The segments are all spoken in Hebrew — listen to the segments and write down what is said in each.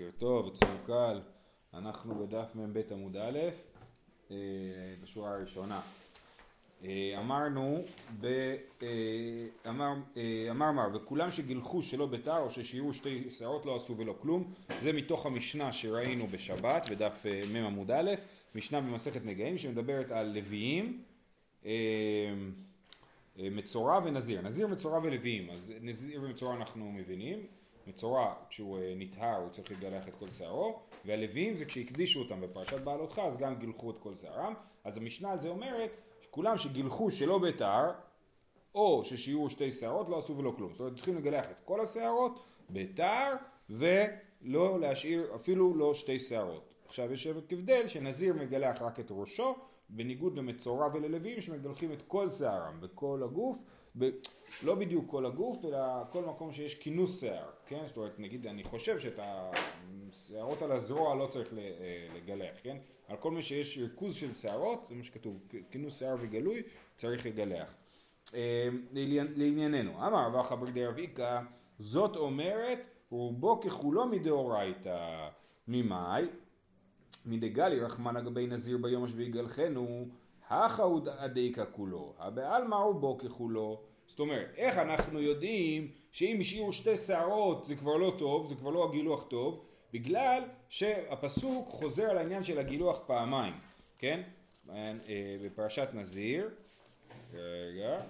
בוקר טוב, צור קל, אנחנו בדף מ"ב עמוד א', אה, בשורה הראשונה. אה, אמרנו, ב, אה, אמר, אמר מר, וכולם שגילחו שלא בתר או ששיערו שתי שערות לא עשו ולא כלום, זה מתוך המשנה שראינו בשבת בדף מ' עמוד א', משנה במסכת נגעים שמדברת על לוויים, מצורע ונזיר, נזיר מצורע ולוויים, אז נזיר ומצורע אנחנו מבינים, מצורע כשהוא אה, נטהר הוא צריך לגלח את כל שערו והלווים זה כשהקדישו אותם בפרשת בעלותך אז גם גילחו את כל שערם. אז המשנה על זה אומרת שכולם שגילחו שלא בתר או ששיערו שתי שערות לא עשו ולא כלום. זאת אומרת צריכים לגלח את כל השערות בתר ולא להשאיר אפילו לא שתי שערות. עכשיו יש הבדל שנזיר מגלח רק את ראשו בניגוד למצורע וללווים שמגלחים את כל שערם בכל הגוף ב, לא בדיוק כל הגוף, אלא כל מקום שיש כינוס שיער, כן? זאת אומרת, נגיד, אני חושב שאת השערות על הזרוע לא צריך אה, לגלח, כן? על כל מי שיש ריכוז של שערות, זה מה שכתוב, כינוס שיער וגלוי, צריך לגלח. אה, לענייננו, אמר רבא חבר דרביקה, זאת אומרת, רובו ככולו מדאורייתא. ממאי? מדגלי רחמנא גבי נזיר ביום השביעי גלחנו הכא הוא דאיקה כולו, הבעלמא רובו ככולו. זאת אומרת, איך אנחנו יודעים שאם השאירו שתי שערות זה כבר לא טוב, זה כבר לא הגילוח טוב, בגלל שהפסוק חוזר על העניין של הגילוח פעמיים, כן? אה, בפרשת נזיר, רגע,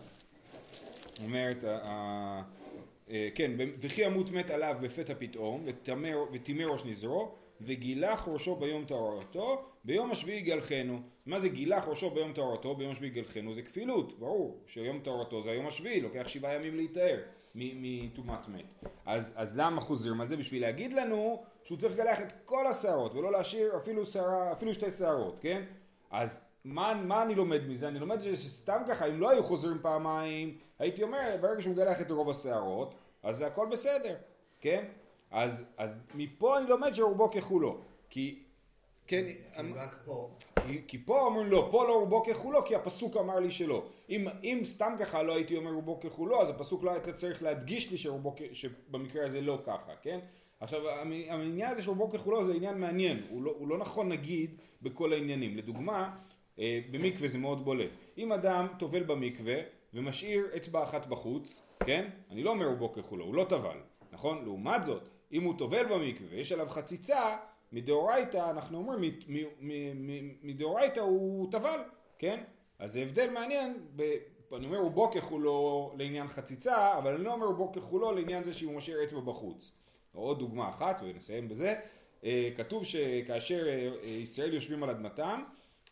אומרת, אה, כן, וכי ימות מת עליו בפתע פתאום, וטימא ראש נזרו, וגילח ראשו ביום טהרתו, ביום השביעי גלחנו. מה זה גילח ראשו ביום טהרתו, ביום השביעי גלחנו? זה כפילות, ברור, שיום טהרתו זה היום השביעי, לוקח שבעה ימים להיטהר מטומאת מת. אז, אז למה חוזרים על זה? בשביל להגיד לנו שהוא צריך לגלח את כל השערות, ולא להשאיר אפילו, שערה, אפילו שתי שערות, כן? אז מה, מה אני לומד מזה? אני לומד שסתם ככה, אם לא היו חוזרים פעמיים, הייתי אומר, ברגע שהוא מגלח את רוב השערות, אז זה הכל בסדר, כן? אז, אז מפה אני לומד שרובו ככולו. כי, כן, כי אמ, רק פה. כי, כי פה אומרים לא, פה לא רובו ככולו, כי הפסוק אמר לי שלא. אם, אם סתם ככה לא הייתי אומר רובו ככולו, אז הפסוק לא היית צריך להדגיש לי שרובו, שבמקרה הזה לא ככה, כן? עכשיו, העניין הזה שרובו ככולו זה עניין מעניין, הוא לא, הוא לא נכון נגיד בכל העניינים. לדוגמה, אה, במקווה זה מאוד בולט. אם אדם טובל במקווה ומשאיר אצבע אחת בחוץ, כן? אני לא אומר רובו ככולו, הוא לא טבל, נכון? לעומת זאת, אם הוא טובל במקווה ויש עליו חציצה, מדאורייתא אנחנו אומרים, מדאורייתא הוא טבל, כן? אז זה הבדל מעניין, ב, אני אומר רובו ככולו לעניין חציצה, אבל אני לא אומר רובו ככולו לעניין זה שהוא משאיר אצבע בחוץ. עוד דוגמה אחת ונסיים בזה, אה, כתוב שכאשר אה, ישראל יושבים על אדמתם,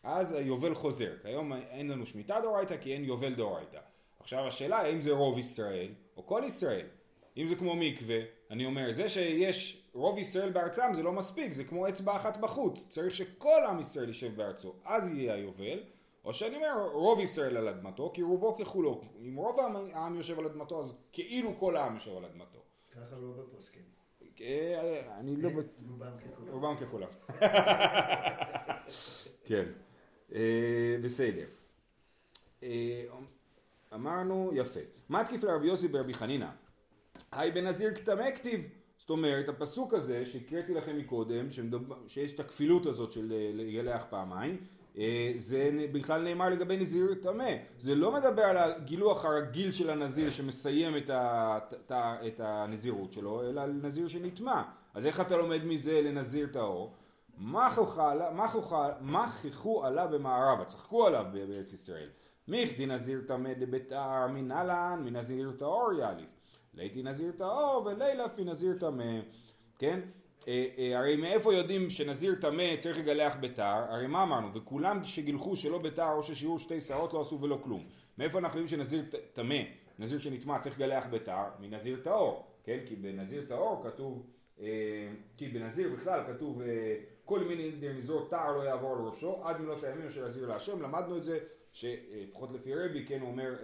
אז היובל חוזר. כיום אין לנו שמיטה דאורייתא כי אין יובל דאורייתא. עכשיו השאלה האם זה רוב ישראל או כל ישראל. אם זה כמו מקווה, אני אומר, זה שיש רוב ישראל בארצם זה לא מספיק, זה כמו אצבע אחת בחוץ, צריך שכל עם ישראל יישב בארצו, אז יהיה היובל, או שאני אומר רוב ישראל על אדמתו, כי רובו ככולו, אם רוב העם יושב על אדמתו, אז כאילו כל העם יושב על אדמתו. ככה רוב הפוסקים. אה, אני לא... רובם ככולם. רובם ככולם. כן, אה, בסדר. אה, אמרנו, יפה. מה תקיף לרבי יוסי ברבי חנינא? היי בנזיר כתמי כתיב. זאת אומרת, הפסוק הזה שהקראתי לכם מקודם, שיש את הכפילות הזאת של אה, לגלח פעמיים, אה, זה בכלל נאמר לגבי נזיר טמא. זה לא מדבר על הגילוח הרגיל של הנזיר שמסיים את, ה, את הנזירות שלו, אלא על נזיר שנטמע. אז איך אתה לומד מזה לנזיר טהור? מה כיכו עליו במערבה, צחקו עליו בארץ ישראל. מיכדי נזיר טמא דביתר מנהלן מנזיר טהור יאליף. ליתי נזיר טהור ולילה פי נזיר טמא, כן? אה, אה, הרי מאיפה יודעים שנזיר טמא צריך לגלח בתר? הרי מה אמרנו? וכולם שגילחו שלא בתר או ששיעור שתי שערות לא עשו ולא כלום. מאיפה אנחנו יודעים שנזיר טמא, נזיר שנטמע צריך לגלח בתר? מנזיר טהור, כן? כי בנזיר טהור כתוב, אה, כי בנזיר בכלל כתוב כל מיני נזיר טהר לא יעבור על ראשו עד מילות הימים אשר נזיר להשם, למדנו את זה שלפחות לפי רבי, כן, הוא אומר,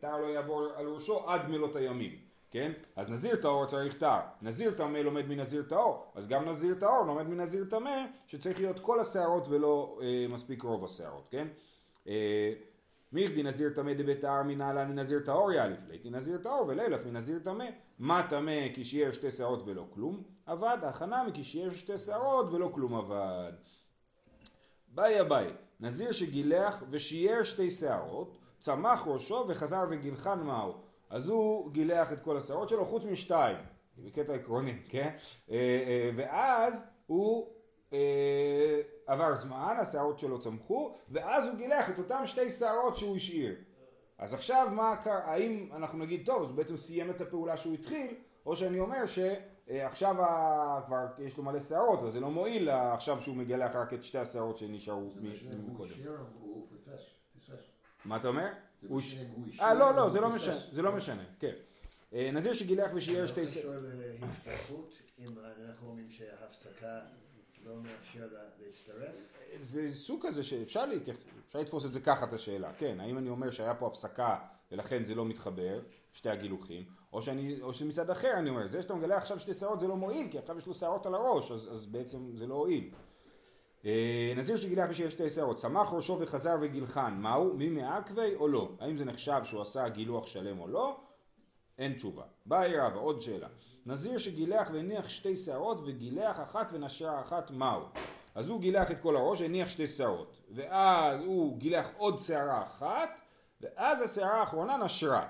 טהר לא יעבור על ראשו עד מלות הימים. כן? אז נזיר טהור צריך טהר. נזיר טמא לומד מנזיר טהור, אז גם נזיר טהור לומד מנזיר טמא, שצריך להיות כל השערות ולא אה, מספיק רוב השערות, כן? אה, מיכדי נזיר טמא דביתר מנהלן מנזיר טהור יאליף ליתי נזיר טהור ולילף מנזיר טמא מה טמא כי שיער שתי שערות ולא כלום אבד הכנה מכי שיער שתי שערות ולא כלום אבד ביי אביי נזיר שגילח ושיער שתי שערות צמח ראשו וחזר וגילחן מהו אז הוא גילח את כל השערות שלו חוץ משתיים. בקטע עקרוני כן? אה, אה, ואז הוא אה, עבר זמן, השערות שלו צמחו, ואז הוא גילח את אותם שתי שערות שהוא השאיר. אז עכשיו מה קרה, האם אנחנו נגיד טוב, אז הוא בעצם סיים את הפעולה שהוא התחיל, או שאני אומר שעכשיו כבר יש לו מלא שערות, אז זה לא מועיל עכשיו שהוא מגלח רק את שתי השערות שנשארו מקודם. מה אתה אומר? אה לא לא זה לא משנה, זה לא משנה, כן. אה, נזיר שגילח ושיער שתי שערות. אני שואל אה, השתייכות, אם אנחנו אומרים שהפסקה לא מאפשר להצטרף? זה סוג כזה שאפשר לתפוס את זה ככה את השאלה, כן, האם אני אומר שהיה פה הפסקה ולכן זה לא מתחבר, שתי הגילוחים, או, שאני, או שמצד אחר אני אומר, זה שאתה מגלה עכשיו שתי שערות זה לא מועיל, כי עכשיו יש לו שערות על הראש, אז, אז בעצם זה לא הועיל. אה, נזיר שגילח ושיש שתי שערות, צמח ראשו וחזר וגילחן, מהו? מי מעכבי או לא? האם זה נחשב שהוא עשה גילוח שלם או לא? אין תשובה. באי רבא, עוד שאלה. נזיר שגילח והניח שתי שערות וגילח אחת ונשרה אחת מהו? אז הוא גילח את כל הראש והניח שתי שערות ואז הוא גילח עוד שערה אחת ואז השערה האחרונה נשרה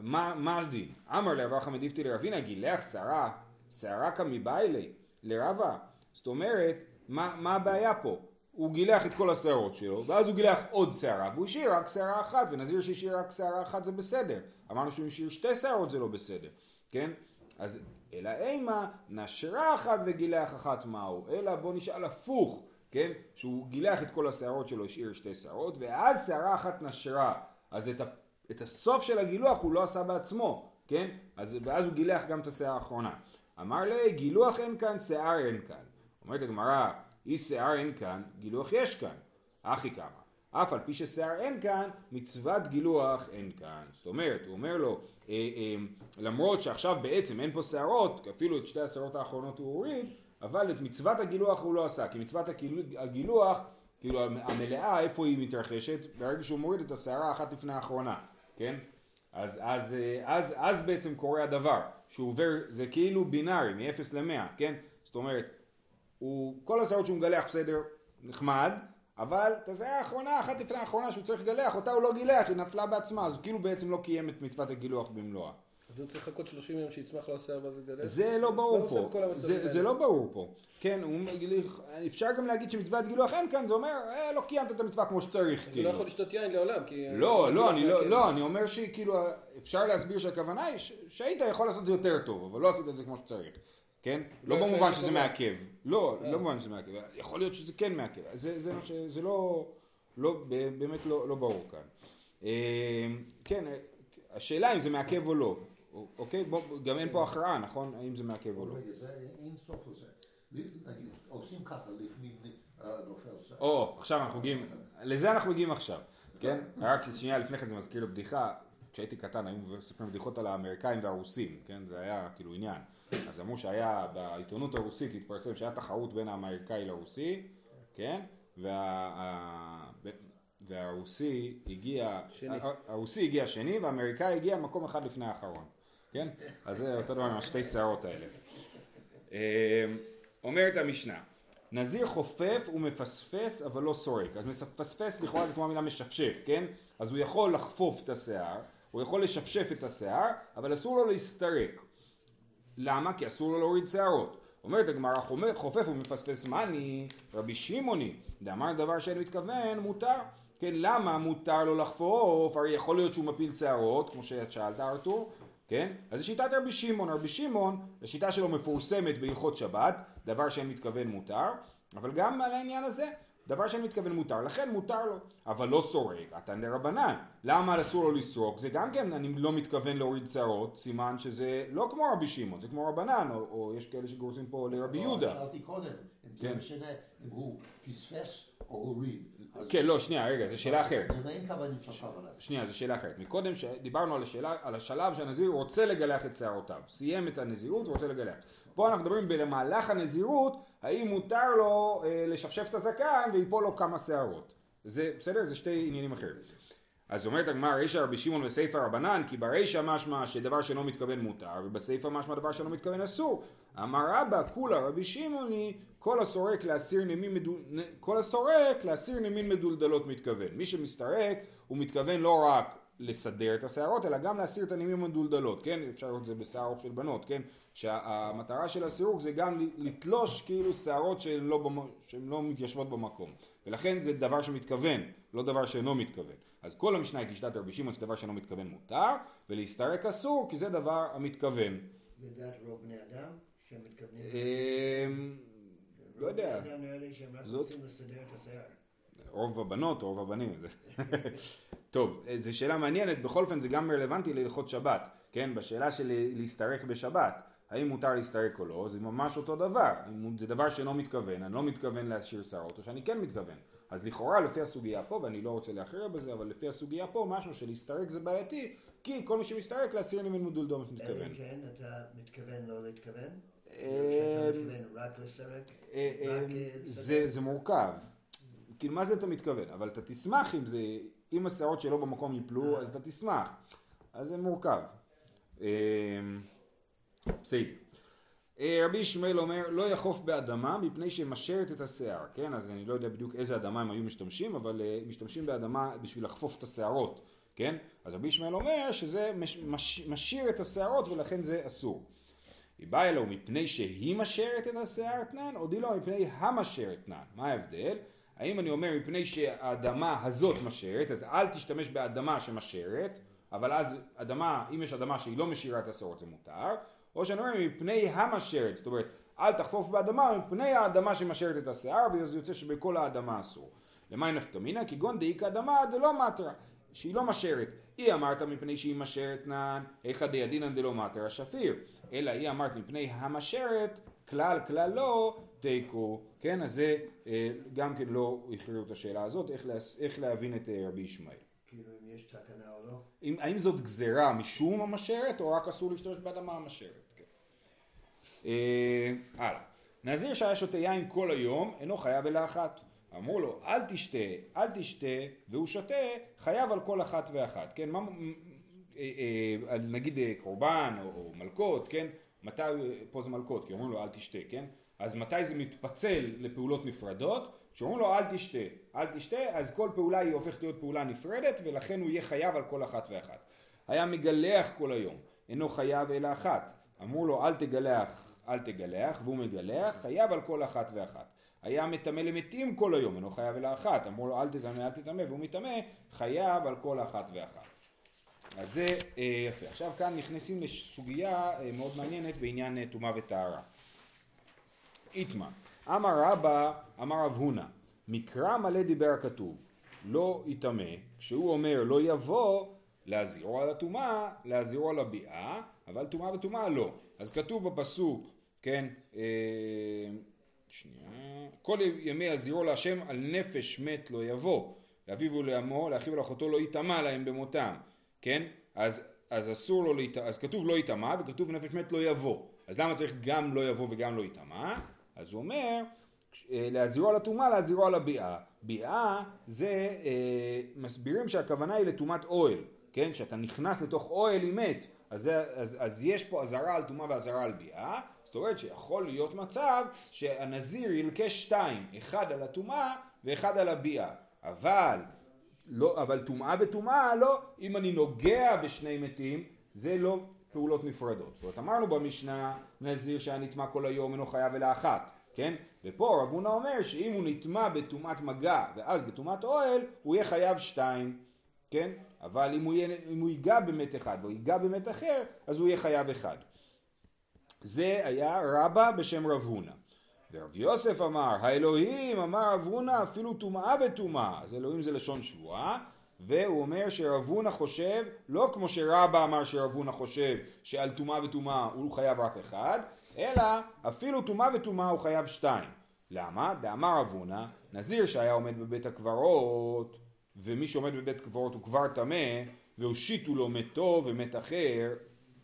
מה, מה הדין? אמר לרב אחמד דיפתי לרבינה גילח שערה שערה כמביילי לרבה זאת אומרת מה, מה הבעיה פה? הוא גילח את כל השערות שלו ואז הוא גילח עוד שערה והוא השאיר רק שערה אחת ונזיר שהשאיר רק שערה אחת זה בסדר אמרנו שהוא השאיר שתי שערות זה לא בסדר כן? אז אלא אימה נשרה אחת וגילח אחת מהו, אלא בוא נשאל הפוך, כן? שהוא גילח את כל השערות שלו, השאיר שתי שערות, ואז שערה אחת נשרה, אז את, ה, את הסוף של הגילוח הוא לא עשה בעצמו, כן? אז, ואז הוא גילח גם את השערה האחרונה. אמר לי, גילוח אין כאן, שיער אין כאן. אומרת הגמרא, אי שיער אין כאן, גילוח יש כאן. אחי כמה. אף על פי ששיער אין כאן, מצוות גילוח אין כאן. זאת אומרת, הוא אומר לו, אה, אה, למרות שעכשיו בעצם אין פה שערות, אפילו את שתי השערות האחרונות הוא הוריד, אבל את מצוות הגילוח הוא לא עשה, כי מצוות הגילוח, כאילו המלאה, איפה היא מתרחשת? ברגע שהוא מוריד את השערה האחת לפני האחרונה, כן? אז, אז, אז, אז בעצם קורה הדבר, שהוא עובר, זה כאילו בינארי, מ-0 ל-100, כן? זאת אומרת, הוא, כל השערות שהוא מגלח בסדר, נחמד, אבל את הזיה האחרונה, אחת לפני האחרונה שהוא צריך לגלח, אותה הוא לא גילח, היא נפלה בעצמה, אז הוא כאילו בעצם לא קיים את מצוות הגילוח במלואה. אז הוא צריך לחכות 30 יום שיצמח לו השיער ואז יגלח? זה לא ברור פה, זה, זה לא ברור פה. כן, הוא, אפשר גם להגיד שמצוות גילוח אין כאן, זה אומר, אה, לא קיימת את המצווה כמו שצריך. אז הוא לא יכול לשתות יין לעולם, כי... לא, לא, אני לא, לא, אני אומר שכאילו, אפשר להסביר שהכוונה היא שהיית יכול לעשות את זה יותר טוב, אבל לא עשית את זה כמו שצריך. כן? לא במובן שזה מעכב. לא, לא במובן שזה מעכב. יכול להיות שזה כן מעכב. זה מה ש... זה לא... לא, באמת לא, לא ברור כאן. כן, השאלה אם זה מעכב או לא. אוקיי? בוא, גם אין פה הכרעה, נכון? האם זה מעכב או לא. רגע, זה אין סוף לזה. נגיד, עושים ככה לפנים נופל זה. או, עכשיו אנחנו מגיעים, לזה אנחנו מגיעים עכשיו. כן? רק שנייה לפני כן זה מזכיר לו בדיחה. כשהייתי קטן היו מספרים בדיחות על האמריקאים והרוסים, כן? זה היה כאילו עניין. אז אמרו שהיה בעיתונות הרוסית התפרסם שהיה תחרות בין האמריקאי לרוסי, כן? וה... והרוסי הגיע, שני. הרוסי הגיע שני והאמריקאי הגיע מקום אחד לפני האחרון, כן? אז זה אותו דבר עם השתי שערות האלה. אמ, אומרת המשנה, נזיר חופף ומפספס אבל לא סורק, אז מפספס לכאורה זה כמו המילה משפשף, כן? אז הוא יכול לחפוף את השיער, הוא יכול לשפשף את השיער, אבל אסור לו להסתרק. למה? כי אסור לו להוריד שערות. אומרת הגמרא חופף ומפספס מאני, רבי שמעוני, דאמר דבר שאין מתכוון, מותר. כן, למה מותר לו לחפוף? הרי יכול להיות שהוא מפיל שערות, כמו שאת שאלת ארתור, כן? אז זה שיטת רבי שמעון. רבי שמעון, השיטה שלו מפורסמת בהלכות שבת, דבר שאין מתכוון מותר, אבל גם על העניין הזה, דבר שאני מתכוון מותר, לכן מותר לו, אבל לא סורק, אתה דרבנן. למה אסור לו לסרוק? זה גם כן, אני לא מתכוון להוריד שערות, סימן שזה לא כמו רבי שמעון, זה כמו רבנן, או, או יש כאלה שגורסים פה לרבי לא, יהודה. שאלתי קודם, אם זה כן. משנה אם הוא פספס או הוריד. כן, לא, שנייה, רגע, זו שאלה אחרת. שנייה, זו שאלה אחרת. מקודם דיברנו על, השאלה, על השלב שהנזיר רוצה לגלח את שערותיו. סיים את הנזירות ורוצה לגלח. פה אנחנו מדברים במהלך הנזירות, האם מותר לו אה, לשפשף את הזקן ויפול לו כמה שערות. זה, בסדר? זה שתי עניינים אחרים. אז אומרת הגמרא רישא רבי שמעון וסיפא רבנן כי ברישא משמע שדבר שאינו מתכוון מותר ובסיפא משמע דבר שאינו מתכוון אסור אמר רבא כולה רבי שמעוני כל הסורק להסיר נמין מדול... כל הסורק להסיר נמין מדולדלות מתכוון. מי שמסתרק הוא מתכוון לא רק לסדר את השערות אלא גם להסיר את הנימים המדולדלות כן? אפשר לראות את זה בשערות של בנות כן? שהמטרה של הסירוק זה גם לתלוש כאילו שערות שהן לא, במ... שהן לא מתיישבות במקום. ולכן זה דבר שמתכוון לא דבר שאינו מתכוון. אז כל המשנה היא כשיטת רבי שמעון שדבר שאינו מתכוון מותר ולהסתרק אסור כי זה דבר המתכוון. זה דעת רוב בני אדם שהם מתכוונים... לא יודע. נראה לי שהם רק רוצים לסדר את השיער. רוב הבנות או רוב הבנים. טוב, זו שאלה מעניינת, בכל אופן זה גם רלוונטי להלכות שבת, כן? בשאלה של להסתרק בשבת, האם מותר להסתרק או לא, זה ממש אותו דבר, אם זה דבר שאינו מתכוון, אני לא מתכוון להשאיר שערות, או שאני כן מתכוון. אז לכאורה לפי הסוגיה פה, ואני לא רוצה להכריע בזה, אבל לפי הסוגיה פה, משהו שלהסתרק זה בעייתי, כי כל מי שמסתרק להסיר מדולדומת אלא מתכוון. אם כן אתה מתכוון לא להתכוון? אה, רק לסרק? אה, אה, רק, זה, מורכב. כאילו מה זה אתה מתכוון? אבל אתה תשמח אם זה, אם השערות שלו במקום ייפלו אז אתה תשמח. אז זה מורכב. בסדר. רבי ישמעאל אומר לא יחוף באדמה מפני שמשרת את השיער, כן? אז אני לא יודע בדיוק איזה אדמה הם היו משתמשים, אבל אה, משתמשים באדמה בשביל לחפוף את השערות, כן? אז רבי ישמעאל אומר שזה מש, מש, משאיר את השערות ולכן זה אסור. היא באה אלו מפני שהיא משרת את השיער אתנן, או דילא מפני המשרת אתנן. מה ההבדל? האם אני אומר מפני שהאדמה הזאת משרת, אז אל תשתמש באדמה שמשרת, אבל אז אדמה, אם יש אדמה שהיא לא משאירה את השערות זה מותר, או שאני אומר מפני המשרת, זאת אומרת, אל תחפוף באדמה מפני האדמה שמשרת את השיער, ואז יוצא שבכל האדמה אסור. למאי נפקא מינא? כגון דאיכא אדמה דלא מטרה, שהיא לא משרת. אי אמרת מפני שהיא משרת נען, היכא דידינן דלא מטרה שפיר. אלא היא אמרת מפני המשרת, כלל כלל לא, תיקו. כן, אז זה אה, גם כן לא הכריעו את השאלה הזאת, איך, להס- איך להבין את אה, רבי ישמעאל. כאילו אם יש תקנה או לא? אם, האם זאת גזירה משום המשרת, או רק אסור להשתמש באדמה המשרת? כן. אה, הלאה. נזיר שהיה שותה יין כל היום, אינו חייב אלא אחת. אמרו לו, אל תשתה, אל תשתה, והוא שותה, חייב על כל אחת ואחת. כן, מה, נגיד אה, קורבן או, או מלקות, כן? מתי, פה זה מלקות, כי אומרים לו אל תשתה, כן? אז מתי זה מתפצל לפעולות נפרדות? כשאומרים לו אל תשתה, אל תשתה, אז כל פעולה היא הופכת להיות פעולה נפרדת, ולכן הוא יהיה חייב על כל אחת ואחת. היה מגלח כל היום, אינו חייב אלא אחת. אמרו לו אל תגלח, אל תגלח, והוא מגלח, חייב על כל אחת ואחת. היה מטמא למתים כל היום, אינו חייב אלא אחת. אמרו לו אל תטמא, אל תטמא, והוא מטמא, חייב על כל אחת ואחת. אז זה אה, יפה. עכשיו כאן נכנסים לסוגיה אה, מאוד מעניינת בעניין אה, טומאה וטהרה. איתמר, אמר רבא, אמר רב הונא, מקרא מלא דיבר הכתוב, לא יטמא, כשהוא אומר לא יבוא, להזהירו על הטומאה, להזהירו על הביאה, אבל טומאה וטומאה לא. אז כתוב בפסוק, כן, אה, שנייה, כל ימי הזהירו להשם על נפש מת לא יבוא, לאביו ולעמו, לאחיו ולאחותו לא יטמא להם במותם, כן? אז, אז אסור לו להיטמא, אז כתוב לא יטמא וכתוב נפש מת לא יבוא. אז למה צריך גם לא יבוא וגם לא יטמא? אז הוא אומר, אה, להזהירו על הטומאה, להזהירו על הביאה. ביאה זה, אה, מסבירים שהכוונה היא לטומאת אוהל, כן? שאתה נכנס לתוך אוהל עם מת. אז, אז, אז יש פה אזהרה על טומאה ואזהרה על ביאה, זאת אומרת שיכול להיות מצב שהנזיר ילקש שתיים, אחד על הטומאה ואחד על הביאה. אבל לא, אבל טומאה וטומאה לא, אם אני נוגע בשני מתים, זה לא פעולות נפרדות. זאת אומרת, אמרנו במשנה, נזיר שהיה נטמע כל היום אינו חייב אלא אחת, כן? ופה רב הונא אומר שאם הוא נטמע בטומאת מגע ואז בטומאת אוהל, הוא יהיה חייב שתיים, כן? אבל אם הוא, יהיה, אם הוא ייגע במת אחד והוא ייגע במת אחר, אז הוא יהיה חייב אחד. זה היה רבא בשם רב הונא. ורב יוסף אמר, האלוהים אמר רב הונא אפילו טומאה וטומאה, אז אלוהים זה לשון שבועה, והוא אומר שרב הונא חושב, לא כמו שרבא אמר שרב הונא חושב שעל טומאה וטומאה הוא חייב רק אחד, אלא אפילו טומאה וטומאה הוא חייב שתיים. למה? דאמר רב הונא, נזיר שהיה עומד בבית הקברות, ומי שעומד בבית קברות הוא כבר טמא, והושיטו לו מתו ומת אחר,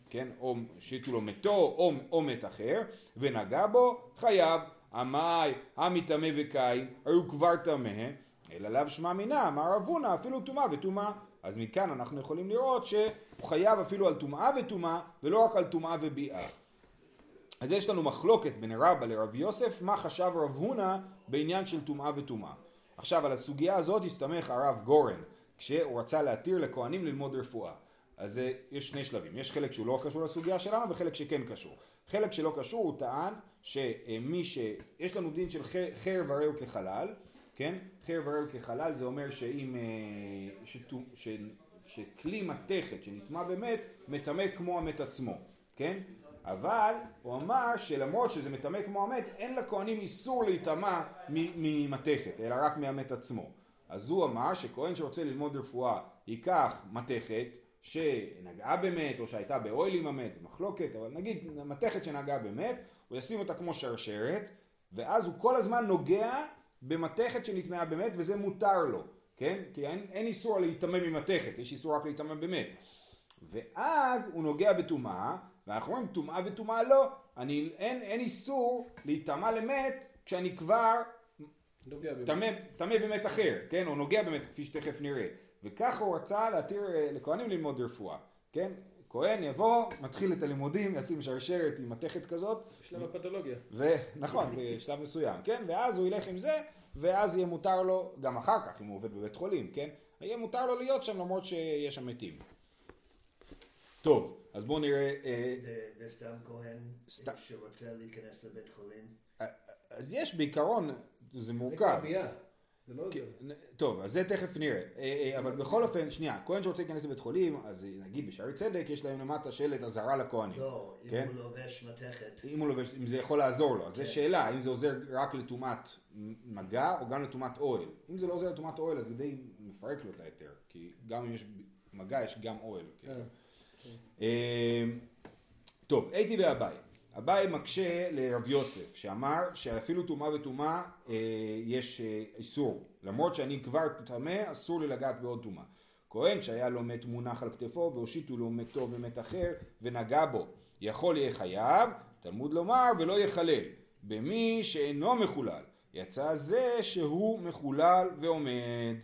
כן, או הושיטו לו מתו או, או מת אחר, ונגע בו, חייב. עמאי, המטמא וקין, היו כבר טמא, אלא לאו שמע מינה, אמר רב הונא אפילו טומאה וטומאה. אז מכאן אנחנו יכולים לראות שהוא חייב אפילו על טומאה וטומאה, ולא רק על טומאה וביאה. אז יש לנו מחלוקת בין רבא לרב יוסף, מה חשב רב הונא בעניין של טומאה וטומאה. עכשיו על הסוגיה הזאת הסתמך הרב גורן, כשהוא רצה להתיר לכהנים ללמוד רפואה. אז אה, יש שני שלבים, יש חלק שהוא לא קשור לסוגיה שלנו וחלק שכן קשור. חלק שלא קשור הוא טען שמי ש... יש לנו דין של חר- חרב הרי הוא כחלל, כן? חרב הרי הוא כחלל זה אומר שאם... אה, שטו- ש... שכלי מתכת שנטמע במת, מטמא כמו המת עצמו, כן? אבל הוא אמר שלמרות שזה מטמא כמו המת, אין לכהנים איסור להיטמע ממתכת, אלא רק מהמת עצמו. אז הוא אמר שכהן שרוצה ללמוד רפואה ייקח מתכת שנגעה במת או שהייתה באוהל עם המת, מחלוקת, אבל נגיד מתכת שנגעה במת, הוא ישים אותה כמו שרשרת, ואז הוא כל הזמן נוגע במתכת שנטמעה במת וזה מותר לו, כן? כי אין, אין איסור להיטמא ממתכת, יש איסור רק להיטמא במת. ואז הוא נוגע בטומאה, ואנחנו אומרים טומאה וטומאה לא, אני, אין, אין איסור להיטמע למת כשאני כבר טמא במת אחר, כן, או נוגע במת כפי שתכף נראה. וככה הוא רצה להתיר אה, לכהנים ללמוד רפואה, כן? כהן יבוא, מתחיל את הלימודים, ישים שרשרת עם מתכת כזאת, שלב הפתולוגיה. ונכון, בשלב מסוים, כן? ואז הוא ילך עם זה, ואז יהיה מותר לו, גם אחר כך, אם הוא עובד בבית חולים, כן? יהיה מותר לו להיות שם למרות שיש שם מתים. טוב, אז בואו נראה, אה, ו- וסתם כהן. שרוצה להיכנס לבית חולים, אז יש בעיקרון, זה זה מורכב. ביאה. זה לא עוזר. טוב, אז זה תכף נראה. אה, אה, אבל בכל אופן, שנייה, כהן שרוצה להיכנס לבית חולים, אז נגיד בשערי צדק יש להם למטה שלט אזהרה לכהנים. לא, אם כן. הוא לובש מתכת, אם הוא לובש, אם זה יכול לעזור לו, אז זו כן. שאלה, האם זה עוזר רק לטומאת מגע או גם לטומאת אוהל. אם זה לא עוזר לטומאת אוהל, אז זה די מפרק לו את ההיתר, כי גם אם יש מגע, יש גם אוהל. כן. אה, טוב, הייתי ואביי. אביי מקשה לרב יוסף, שאמר שאפילו טומאה וטומאה אה, יש אה, איסור. למרות שאני כבר טמא, אסור לי לגעת בעוד טומאה. כהן שהיה לו מת מונח על כתפו והושיטו לו מתו במת אחר ונגע בו, יכול יהיה חייב, תלמוד לומר ולא יחלל. במי שאינו מחולל, יצא זה שהוא מחולל ועומד.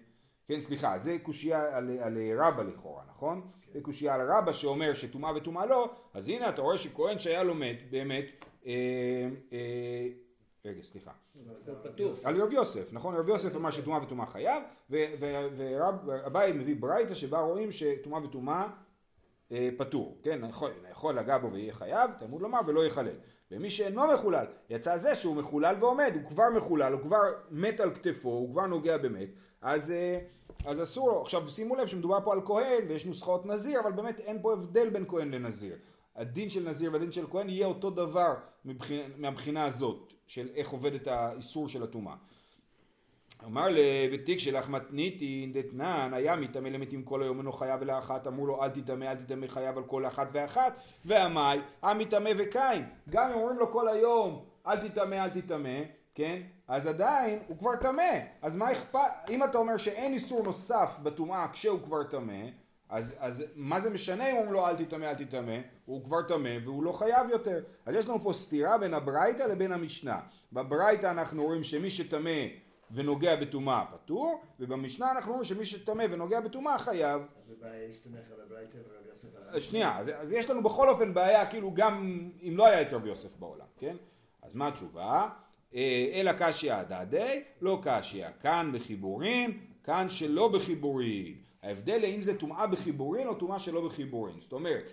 כן, סליחה, זה קושייה על, על רבא לכאורה, נכון? זה קושייה על רבא שאומר שטומאה וטומאה לא, אז הנה אתה רואה שכהן שהיה לו מת, באמת, אה, אה, רגע, סליחה. על רב יוסף, נכון? רב יוסף אמר שטומאה וטומאה חייב, ואביי מביא ברייתא שבה רואים שטומאה וטומאה אה, פטור, כן? יכול, יכול לגע בו ויהיה חייב, תלמוד לומר ולא יחלל. ומי שאינו מחולל, יצא זה שהוא מחולל ועומד, הוא כבר מחולל, הוא כבר מת על כתפו, הוא כבר נוגע במת, אז, אה, אז אסור לו. עכשיו שימו לב שמדובר פה על כהן ויש נוסחאות נזיר, אבל באמת אין פה הבדל בין כהן לנזיר. הדין של נזיר והדין של כהן יהיה אותו דבר מבחינה, מהבחינה הזאת, של איך עובד את האיסור של הטומאה. אמר לבתיק שלך מתניתין דתנן היה מטמא למתים כל היום אינו חייב אלא אחת. אמרו לו אל תטמא אל תטמא חייב על כל אחת ואחת. ועמי המטמא וקין. גם אם אומרים לו כל היום אל תטמא אל תטמא כן? אז עדיין הוא כבר טמא. אז מה אכפת אם אתה אומר שאין איסור נוסף בטומאה כשהוא כבר טמא אז, אז מה זה משנה אם אומרים לו אל תטמא אל תטמא הוא כבר טמא והוא לא חייב יותר. אז יש לנו פה סתירה בין הברייתא לבין המשנה. בברייתא אנחנו רואים שמי שטמא ונוגע בטומאה פטור, ובמשנה אנחנו רואים שמי שטמא ונוגע בטומאה חייב. אז הבעיה הסתמך על הברייתא ורב יוסף שנייה, אז, אז יש לנו בכל אופן בעיה, כאילו גם אם לא היה את רב יוסף בעולם, כן? אז מה התשובה? אה, אלא קשיא דדי, לא קשיא. כאן בחיבורים, כאן שלא בחיבורים. ההבדל האם זה טומאה בחיבורין או טומאה שלא בחיבורין. זאת אומרת,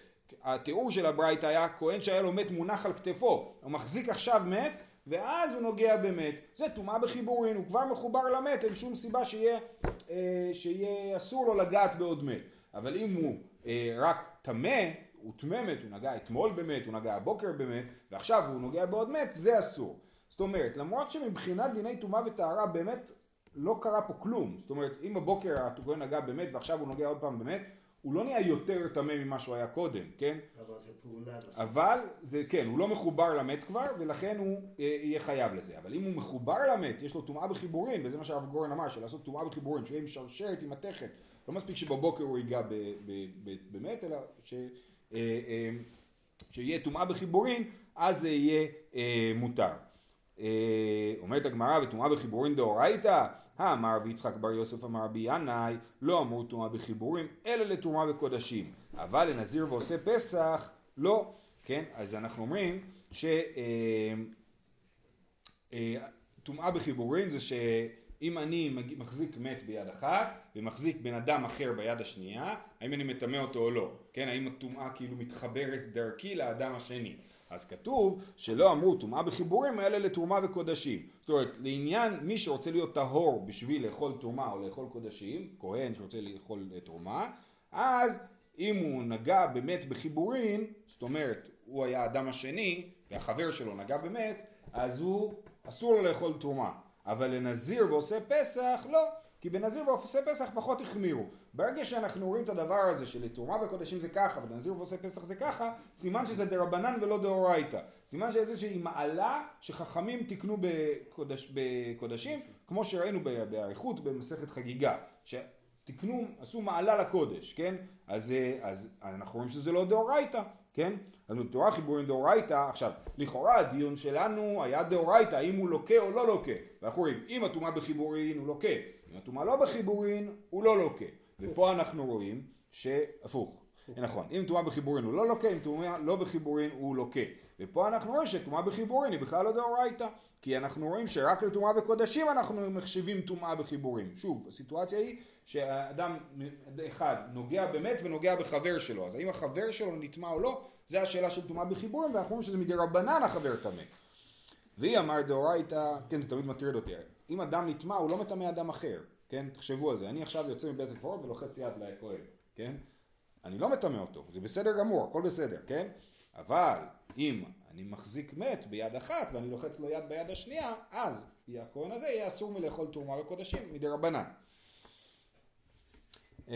התיאור של הברייתא היה כהן שהיה לו מת מונח על כתפו, הוא מחזיק עכשיו מת, ואז הוא נוגע במת. זה טומאה בחיבורין, הוא כבר מחובר למת, אין שום סיבה שיהיה, אה, שיהיה אסור לו לגעת בעוד מת. אבל אם הוא אה, רק טמא, הוא טמא מת, הוא נגע אתמול במת, הוא נגע הבוקר במת, ועכשיו הוא נוגע בעוד מת, זה אסור. זאת אומרת, למרות שמבחינת דיני טומאה וטהרה באמת לא קרה פה כלום. זאת אומרת, אם בבוקר הכהן נגע במת ועכשיו הוא נוגע עוד פעם במת, הוא לא נהיה יותר טמא ממה שהוא היה קודם, כן? אבל זה פעולה. אבל זה כן, הוא לא מחובר למת כבר, ולכן הוא אה, יהיה חייב לזה. אבל אם הוא מחובר למת, יש לו טומאה בחיבורין, וזה מה שהרב גורן אמר, שלעשות טומאה בחיבורין, שהוא יהיה עם שרשרת, עם מתכת. לא מספיק שבבוקר הוא ייגע במת, אלא ש, אה, אה, שיהיה טומאה בחיבורין, אז זה יהיה מותר. אומרת הגמרא וטומאה בחיבורין דאורייתא, האמר יצחק בר יוסף אמר רבי ינאי, לא אמרו טומאה בחיבורים, אלא לטומאה בקודשים. אבל לנזיר ועושה פסח, לא. כן, אז אנחנו אומרים ש... אה, אה, בחיבורים זה שאם אני מחזיק מת ביד אחת ומחזיק בן אדם אחר ביד השנייה, האם אני מטמא אותו או לא? כן, האם הטומאה כאילו מתחברת דרכי לאדם השני? אז כתוב שלא אמרו טומאה בחיבורים האלה לתרומה וקודשים. זאת אומרת, לעניין מי שרוצה להיות טהור בשביל לאכול תרומה או לאכול קודשים, כהן שרוצה לאכול תרומה, אז אם הוא נגע באמת בחיבורים, זאת אומרת, הוא היה האדם השני והחבר שלו נגע באמת, אז הוא אסור לו לאכול תרומה. אבל לנזיר ועושה פסח, לא. כי בנזיר ועושה פסח פחות החמירו. ברגע שאנחנו רואים את הדבר הזה שלתרומה וקודשים זה ככה ובנזיר ועושה פסח זה ככה, סימן שזה דרבנן ולא דאורייתא. סימן שזה איזושהי מעלה שחכמים תיקנו בקודש, בקודשים, כמו שראינו באריכות במסכת חגיגה. שתיקנו, עשו מעלה לקודש, כן? אז, אז אנחנו רואים שזה לא דאורייתא, כן? אז בתורה חיבורים דאורייתא, עכשיו, לכאורה הדיון שלנו היה דאורייתא, האם הוא לוקה או לא לוקה. ואנחנו רואים, אם הטומאה בחיבורין הוא לוקה, אם הטומאה לא בחיבורין הוא לא לוקה. ופה אנחנו רואים שהפוך. נכון, אם טומאה בחיבורין הוא לא לוקה, אם טומאה לא בחיבורין הוא לוקה. ופה אנחנו רואים שטומאה בחיבורין היא בכלל לא דאורייתא. כי אנחנו רואים שרק לטומאה וקודשים אנחנו מחשיבים טומאה בחיבורים. שוב, הסיטואציה היא שאדם אחד נוגע באמת ונוגע בחבר שלו. אז האם החבר שלו נטמע או לא, זה השאלה של טומאה בחיבורים, ואנחנו אומרים שזה מדי רבנן החבר טמא. והיא אמר דאורייתא, כן זה תמיד מטריד אותי, אם אדם נטמע הוא לא מטמא אדם אחר, כן? תחשבו על זה, אני עכשיו יוצא מבית הקברות ולוחץ יד לכהן, כן? אני לא מטמא אותו, זה בסדר גמור, הכל בסדר, כן? אבל אם אני מחזיק מת ביד אחת ואני לוחץ לו יד ביד השנייה, אז הכהן הזה יהיה אסור מלאכול תרומה וקודשים מדי רבנן. אמ,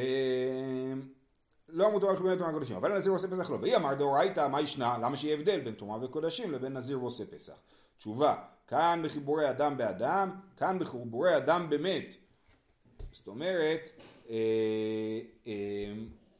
לא אמרו תורה חיבורים לתרומה וקודשים, אבל נזיר ועושה פסח לא. והיא אמר דאורייתא, מה ישנה? למה שיהיה הבדל בין תרומה וקודשים לבין נזיר ועושה פסח? תשובה, כאן בחיבורי אדם באדם, כאן בחיבורי אדם במת. זאת אומרת, אה, אה,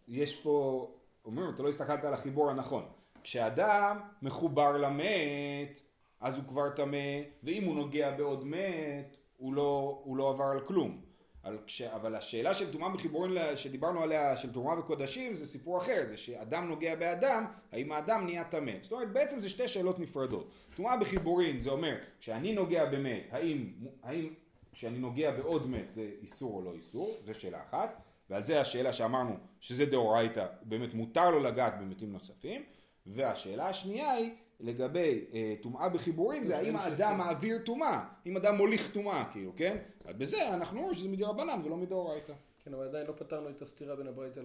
יש פה, אומרים, אתה לא הסתכלת על החיבור הנכון. כשאדם מחובר למת, אז הוא כבר טמא, ואם הוא נוגע בעוד מת, הוא לא, הוא לא עבר על כלום. על כש, אבל השאלה של טומאה בחיבורים שדיברנו עליה, של תרומה וקודשים, זה סיפור אחר, זה שאדם נוגע באדם, האם האדם נהיה טמא. זאת אומרת, בעצם זה שתי שאלות נפרדות. טומאה בחיבורים זה אומר, כשאני נוגע במת, האם, האם כשאני נוגע בעוד מת זה איסור או לא איסור, זו שאלה אחת, ועל זה השאלה שאמרנו שזה דאורייתא, באמת מותר לו לגעת במתים נוספים, והשאלה השנייה היא לגבי אה, טומאה בחיבורים זה האם האדם מעביר טומאה, אם אדם מוליך טומאה כאילו, כן? אז בזה אנחנו אומרים שזה מדרבנן ולא מדאורייתא. כן, אבל עדיין לא פתרנו את הסתירה בין הברייתא אה,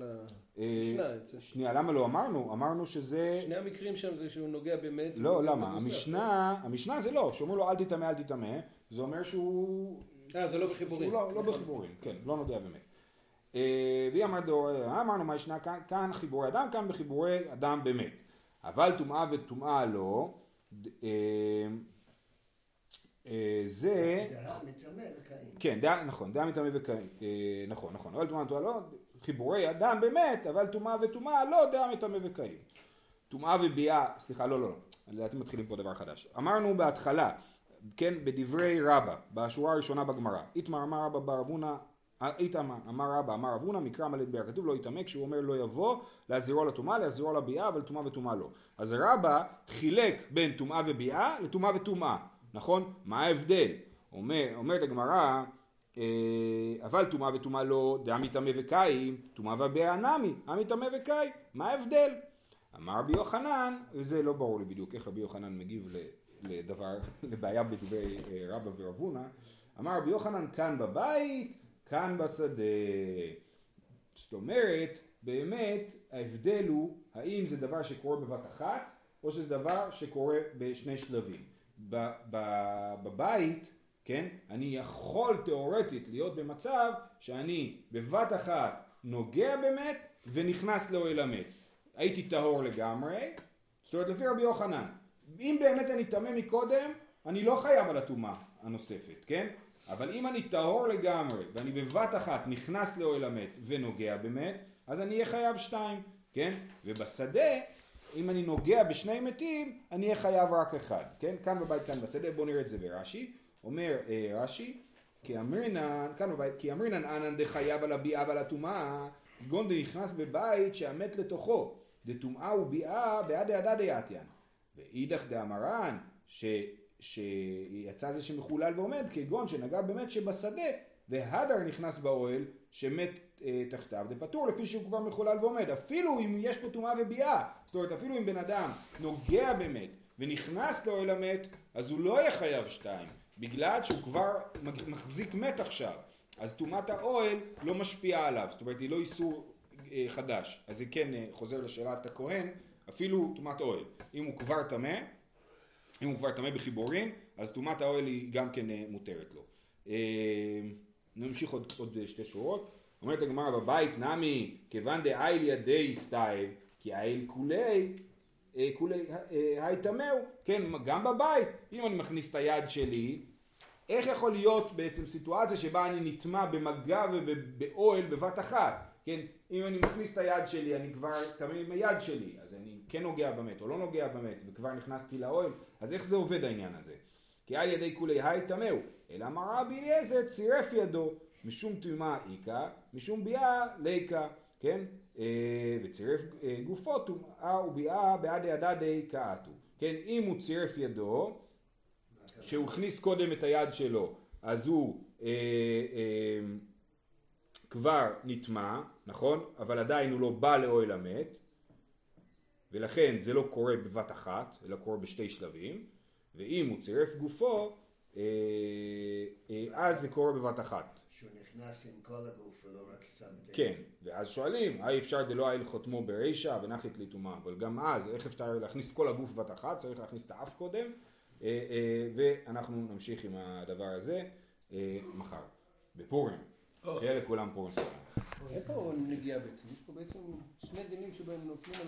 למשנה. שנייה, למה לא אמרנו? אמרנו שזה... שני המקרים שם זה שהוא נוגע באמת. לא, למה? המשנה, המשנה זה לא, שאומרים לו אל תטמא, אל תטמא, זה אומר שהוא... אה, זה לא בחיבורים. לא, לא בחיבורים, כן, לא נוגע באמת. אה, והיא אמרת, אמרנו מה ישנה כאן חיבורי אדם, כאן בחיבורי אדם באמת. אבל טומאה וטומאה לא, אה, אה, זה... דעה מטמא וקיים. כן, דעה, נכון, דעה מטמא וקיים, אה, נכון, נכון, אבל טומאה וטומאה לא, חיבורי אדם באמת, אבל טומאה וטומאה לא, דעה מטמא וקיים. טומאה וביאה, סליחה, לא, לא, לא, לדעתי מתחילים פה דבר חדש. אמרנו בהתחלה, כן, בדברי רבא, בשורה הראשונה בגמרא, איתמר אמר רבא בר אבונה איתמר אמר רבא אמר אבונה מקרא מלא ביאה כתוב לא יטמא כשהוא אומר לא יבוא להזירו לטומאה להזירו לביאה אבל טומאה וטומאה לא אז רבא חילק בין טומאה וביאה לטומאה וטומאה נכון? מה ההבדל? אומר, אומרת הגמרא אה, אבל טומאה וטומאה לא דעמי טמא וקיים טומאה וביאה נמי עמי טמא וקיים מה ההבדל? אמר רבי יוחנן וזה לא ברור לי בדיוק איך רבי יוחנן מגיב לדבר לבעיה בדברי אה, רבא ורבונה אמר רבי יוחנן כאן בבית כאן בשדה. זאת אומרת, באמת ההבדל הוא האם זה דבר שקורה בבת אחת או שזה דבר שקורה בשני שלבים. בבית, כן, אני יכול תאורטית להיות במצב שאני בבת אחת נוגע באמת ונכנס לאוהל המת. הייתי טהור לגמרי, זאת אומרת לפי רבי יוחנן. אם באמת אני טמא מקודם, אני לא חייב על הטומאה הנוספת, כן? אבל אם אני טהור לגמרי ואני בבת אחת נכנס לאוהל המת ונוגע במת, אז אני אהיה חייב שתיים, כן? ובשדה אם אני נוגע בשני מתים, אני אהיה חייב רק אחד, כן? כאן בבית, כאן בשדה, בואו נראה את זה ברש"י. אומר אה, רש"י, כי אמרינן, כאן בבית, כי אמרינן אנן דחייב על הביאה ועל הטומאה, כגון דנכנס בבית שהמת לתוכו, דטומאה וביאה בעדי עדה דיאטיין. ואידך דאמרן, ש, שיצא זה שמחולל ועומד, כגון שנגע באמת שבשדה, והדר נכנס באוהל, שמת אה, תחתיו, דפטור לפי שהוא כבר מחולל ועומד. אפילו אם יש פה טומאה וביאה, זאת אומרת אפילו אם בן אדם נוגע במת ונכנס לאוהל המת, אז הוא לא יהיה חייב שתיים, בגלל שהוא כבר מחזיק מת עכשיו. אז טומאת האוהל לא משפיעה עליו, זאת אומרת היא לא איסור אה, חדש. אז זה כן אה, חוזר לשאלת הכהן, אפילו טומאת אוהל. אם הוא כבר טמא, אם הוא כבר טמא בחיבורים, אז טומאת האוהל היא גם כן אה, מותרת לו. אה, נמשיך עוד, עוד אה, שתי שורות. אומרת הגמרא בבית נמי כיוון דאייל ידי סתיו כי האיל כולי כולי היי טמאו כן גם בבית אם אני מכניס את היד שלי איך יכול להיות בעצם סיטואציה שבה אני נטמע במגע ובאוהל בבת אחת כן אם אני מכניס את היד שלי אני כבר טמא עם היד שלי אז אני כן נוגע במת או לא נוגע במת וכבר נכנסתי לאוהל אז איך זה עובד העניין הזה כי על ידי כולי היי טמאו אלא אמר רבי אליעזר צירף ידו משום טומאה איכא, משום ביאה ליקא, כן? אה, וצירף אה, גופו טומאה וביאה בעדי הדדי קאתו, כן? אם הוא צירף ידו, שהוא הכניס קודם את היד שלו, אז הוא אה, אה, כבר נטמע, נכון? אבל עדיין הוא לא בא לאוהל המת, ולכן זה לא קורה בבת אחת, אלא קורה בשתי שלבים, ואם הוא צירף גופו, אה, אה, אז זה קורה בבת אחת. שהוא נכנס עם כל הגוף ולא רק שם את היד. כן, ואז שואלים, האי אפשר דלא היה לחותמו ברישא ונחית לטומאה, אבל גם אז, איך אפשר להכניס את כל הגוף בבת אחת, צריך להכניס את האף קודם, אה, אה, ואנחנו נמשיך עם הדבר הזה אה, מחר, בפורים. שיהיה לכולם פורים שמח. אין פה נגיעה בעצם, יש פה בעצם שני דינים שבהם נופלים על